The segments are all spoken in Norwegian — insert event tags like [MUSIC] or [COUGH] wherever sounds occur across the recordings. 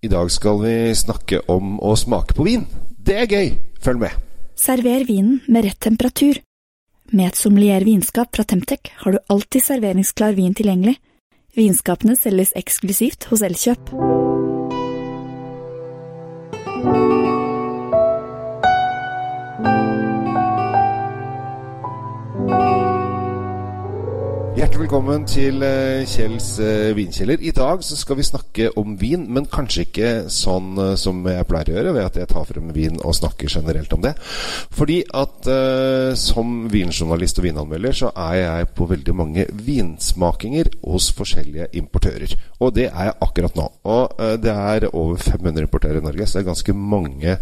I dag skal vi snakke om å smake på vin. Det er gøy! Følg med. Server vinen med rett temperatur. Med et sommelier vinskap fra Temtec har du alltid serveringsklar vin tilgjengelig. Vinskapene selges eksklusivt hos Elkjøp. Velkommen til eh, Kjells eh, vinkjeller. I dag så skal vi snakke om vin, men kanskje ikke sånn eh, som jeg pleier å gjøre, ved at jeg tar frem vin og snakker generelt om det. Fordi at eh, som vinjournalist og vinanmelder så er jeg på veldig mange vinsmakinger hos forskjellige importører. Og det er jeg akkurat nå. Og eh, det er over 500 importører i Norge, så det er ganske mange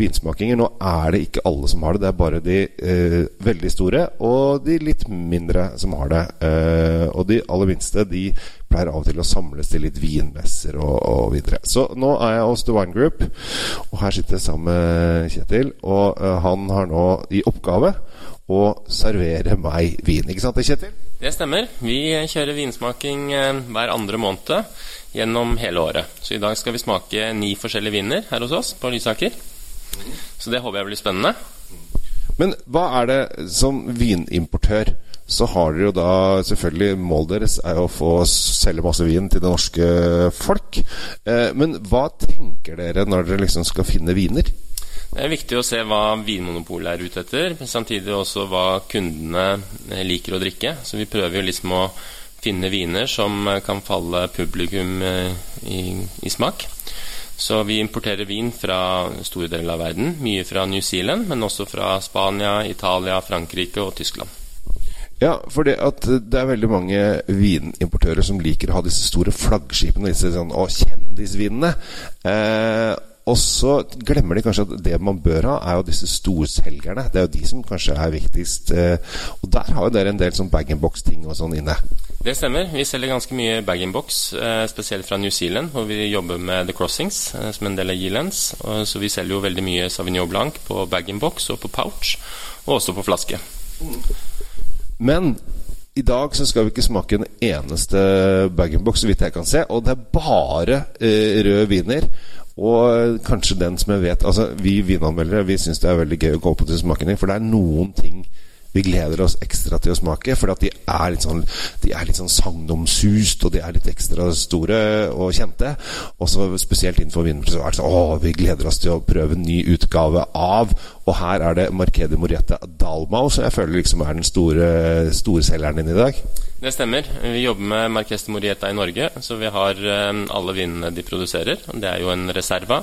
vinsmakinger. Nå er det ikke alle som har det, det er bare de eh, veldig store og de litt mindre som har det. Eh, og de aller minste de pleier av og til å samles til litt vinmesser og, og videre. Så nå er jeg hos The Wine Group, og her sitter jeg sammen med Kjetil. Og eh, han har nå i oppgave å servere meg vin. Ikke sant Kjetil? Det stemmer. Vi kjører vinsmaking eh, hver andre måned gjennom hele året. Så i dag skal vi smake ni forskjellige viner her hos oss på Lysaker. Så det håper jeg blir spennende. Men hva er det som vinimportør? Så har dere jo da selvfølgelig Målet deres er jo å få selge masse vin til det norske folk. Eh, men hva tenker dere når dere liksom skal finne viner? Det er viktig å se hva Vinmonopolet er ute etter, men samtidig også hva kundene eh, liker å drikke. Så vi prøver jo liksom å finne viner som eh, kan falle publikum i, i smak. Så vi importerer vin fra store deler av verden. Mye fra New Zealand, men også fra Spania, Italia, Frankrike og Tyskland. Ja, for det, det er veldig mange vinimportører som liker å ha disse store flaggskipene, disse sånn, og kjendisvinene. Eh, og så glemmer de kanskje at det man bør ha, er jo disse storselgerne. Det er jo de som kanskje er viktigst. Eh, og der har jo dere en del sånn bag-in-box-ting og sånn inne. Det stemmer. Vi selger ganske mye bag-in-box, eh, spesielt fra New Zealand, hvor vi jobber med The Crossings eh, som en del av Yelands. Så vi selger jo veldig mye Sauvignon Blanc på bag-in-box og på pouch, og også på flaske. Men i dag så skal vi ikke smake en eneste bag-in-box, så vidt jeg kan se. Og det er bare eh, røde viner. Og kanskje den som jeg vet Altså, vi vinanmeldere Vi syns det er veldig gøy å gå på til smakene, for det er noen ting vi gleder oss ekstra til å smake, for de er litt sånn De er litt sånn sagnomsust, og de er litt ekstra store og kjente. Og så spesielt innenfor vinpress er det sånn Å, vi gleder oss til å prøve en ny utgave av Og her er det Marquede Morietta Dalmau, som jeg føler liksom er den store storselgeren din i dag. Det stemmer. Vi jobber med Marques Morietta i Norge, så vi har um, alle vinene de produserer. Det er jo en reserva.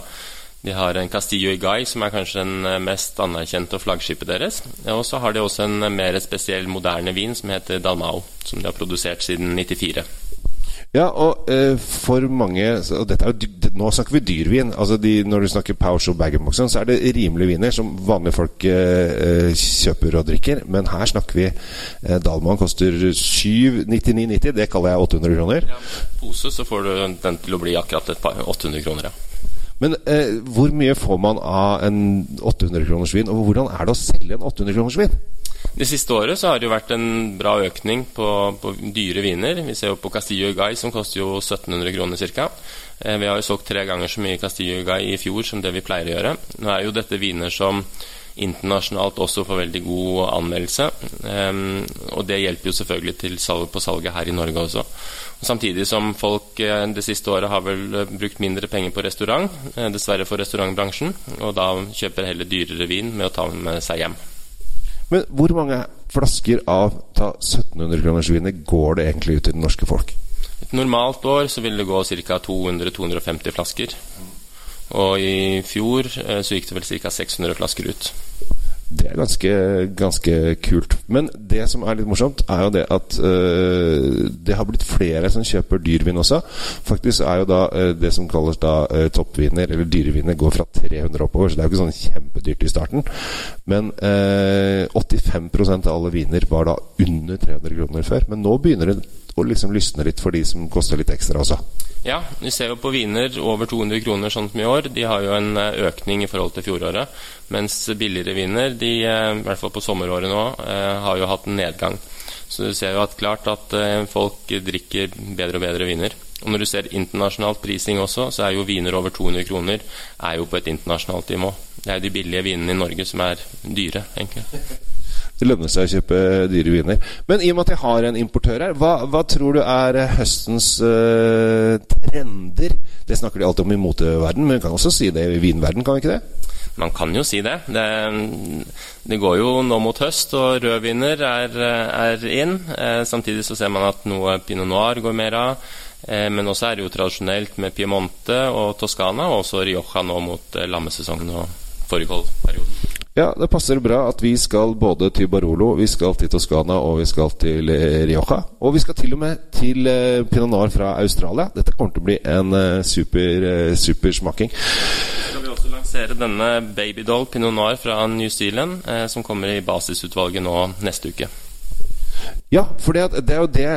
De har en Castillo Igay, som er kanskje den mest anerkjente og flaggskipet deres. Og så har de også en mer spesiell moderne vin som heter Dalmau, som de har produsert siden 94. Ja, og eh, for mange og er Nå snakker vi dyrvin. Altså de, når du snakker pouch og bag-in-box, så er det rimelige viner som vanlige folk eh, kjøper og drikker. Men her snakker vi eh, Dalman koster 799,90. Det kaller jeg 800 kroner. Ja, pose så får du den til å bli akkurat et par 800 kroner, ja. Men eh, hvor mye får man av en 800 kroners vin, og hvordan er det å selge en 800 kroners vin? Det siste året så har det jo vært en bra økning på, på dyre viner. Vi ser jo på Castillo Guy, som koster jo 1700 kroner ca. Eh, vi har jo solgt tre ganger så mye Castillo Guy i fjor som det vi pleier å gjøre. Nå er jo dette viner som internasjonalt også får veldig god anmeldelse. Eh, og det hjelper jo selvfølgelig til salg på salget her i Norge også. Samtidig som folk eh, det siste året har vel brukt mindre penger på restaurant, eh, dessverre for restaurantbransjen, og da kjøper heller dyrere vin med å ta med seg hjem. Men hvor mange flasker av ta 1700-kronersvinet går det egentlig ut til det norske folk? Et normalt år så vil det gå ca. 200-250 flasker. Og i fjor eh, så gikk det vel ca. 600 flasker ut. Det er ganske, ganske kult. Men det som er litt morsomt, er jo det at uh, det har blitt flere som kjøper dyrvin også. Faktisk er jo da uh, det som kalles da uh, toppviner, eller dyreviner, går fra 300 oppover. Så det er jo ikke sånn kjempedyrt i starten. Men 85% av alle viner var da under 300 kroner før. Men nå begynner det å liksom lysne litt for de som koster litt ekstra også. Ja, vi ser jo på viner over 200 kroner sånn som i år. De har jo en økning i forhold til fjoråret. Mens billigere viner, de, i hvert fall på sommeråret nå, har jo hatt en nedgang. Så du ser jo at klart at eh, folk drikker bedre og bedre viner. Og når du ser internasjonalt prising også, så er jo viner over 200 kroner er jo på et internasjonalt nivå. Det er jo de billige vinene i Norge som er dyre, egentlig. [LAUGHS] Det lønner seg å kjøpe dyre viner. Men i og med at jeg har en importør her, hva, hva tror du er høstens uh, trender? Det snakker de alltid om i moteverden, men vi kan også si det i vinverden, kan vi ikke det? Man kan jo si det. det. det. går jo nå mot høst, og rødviner er, er inn. Eh, samtidig så ser man at noe pinot noir går mer av. Eh, men også er det jo tradisjonelt med Piemonte og Toskana, og også Rioja nå mot eh, lammesesongen og fårikålperioden. Ja, det passer bra at vi skal både til Barolo, vi skal til Toskana og vi skal til eh, Rioja. Og vi skal til og med til eh, Pinot Noir fra Australia. Dette kommer til å bli en eh, super, super smaking. Skal vi også lansere denne Babydoll Pinot Noir fra New Zealand, som kommer i basisutvalget nå neste uke. Ja, for det, er jo det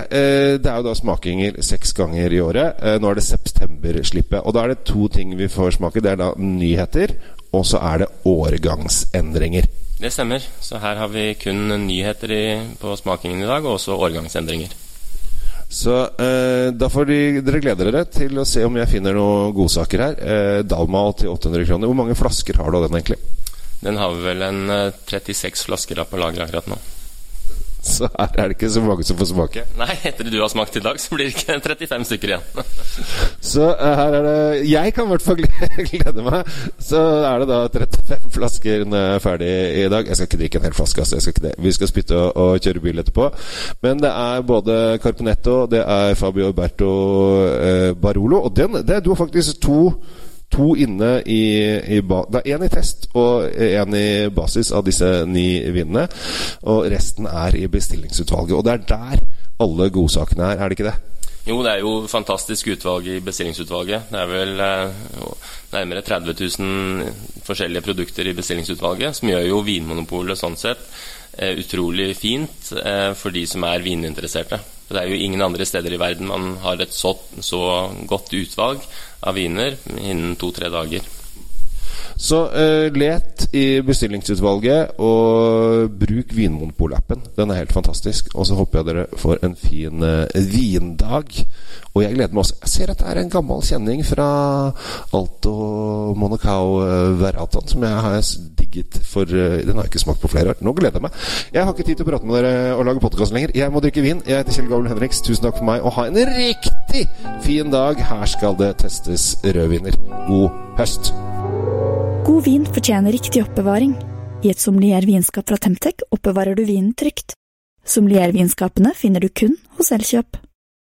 Det er jo da smakinger seks ganger i året. Nå er det septemberslippet. Og da er det to ting vi får smake. Det er da nyheter og så er det årgangsendringer. Det stemmer. Så her har vi kun nyheter i, på smakingen i dag, og også årgangsendringer. Så eh, da får de, dere glede dere til å se om jeg finner noen godsaker her. Eh, Dalmal til 800 kroner. Hvor mange flasker har du av den egentlig? Den har vi vel en 36 eh, flasker av på lager akkurat nå. [LAUGHS] Så her er det ikke så mange som får smake. Nei, etter du har smakt i dag, så blir det ikke [LAUGHS] 35 stykker igjen. [LAUGHS] så uh, her er det Jeg kan i hvert fall glede meg. Så er det da 35 flasker er ferdig i dag. Jeg skal ikke drikke en hel flaske, altså. Jeg skal ikke det. Vi skal spytte og, og, kjøre bil etterpå. Men det er både Carponetto, det er Fabio Alberto eh, Barolo, og den, det, du har faktisk to to inne i, i Det er én i test og én i basis av disse ni vinene. Og resten er i bestillingsutvalget. Og det er der alle godsakene er, er det ikke det? Jo, det er jo fantastisk utvalg i bestillingsutvalget. Det er vel eh, nærmere 30 000 forskjellige produkter i bestillingsutvalget, som gjør jo Vinmonopolet sånn sett eh, utrolig fint eh, for de som er vininteresserte. Det er jo ingen andre steder i verden man har et så, så godt utvalg av viner innen to-tre dager. Så uh, let i bestillingsutvalget, og bruk Vinmonopol-appen. Den er helt fantastisk. Og så håper jeg dere får en fin uh, vindag. Og jeg gleder meg også. Jeg ser at det er en gammel kjenning fra Alto Monacao Veraton Veratan som jeg har digget for Den har jeg ikke smakt på flere år. Nå gleder jeg meg. Jeg har ikke tid til å prate med dere og lage podkast lenger. Jeg må drikke vin. Jeg heter Kjell Gabel Henriks. Tusen takk for meg, og ha en riktig fin dag. Her skal det testes rødviner. God høst. God vin fortjener riktig oppbevaring. I et sommeliervinskap fra Temtec oppbevarer du vinen trygt. Sommeliervinskapene finner du kun hos Elkjøp.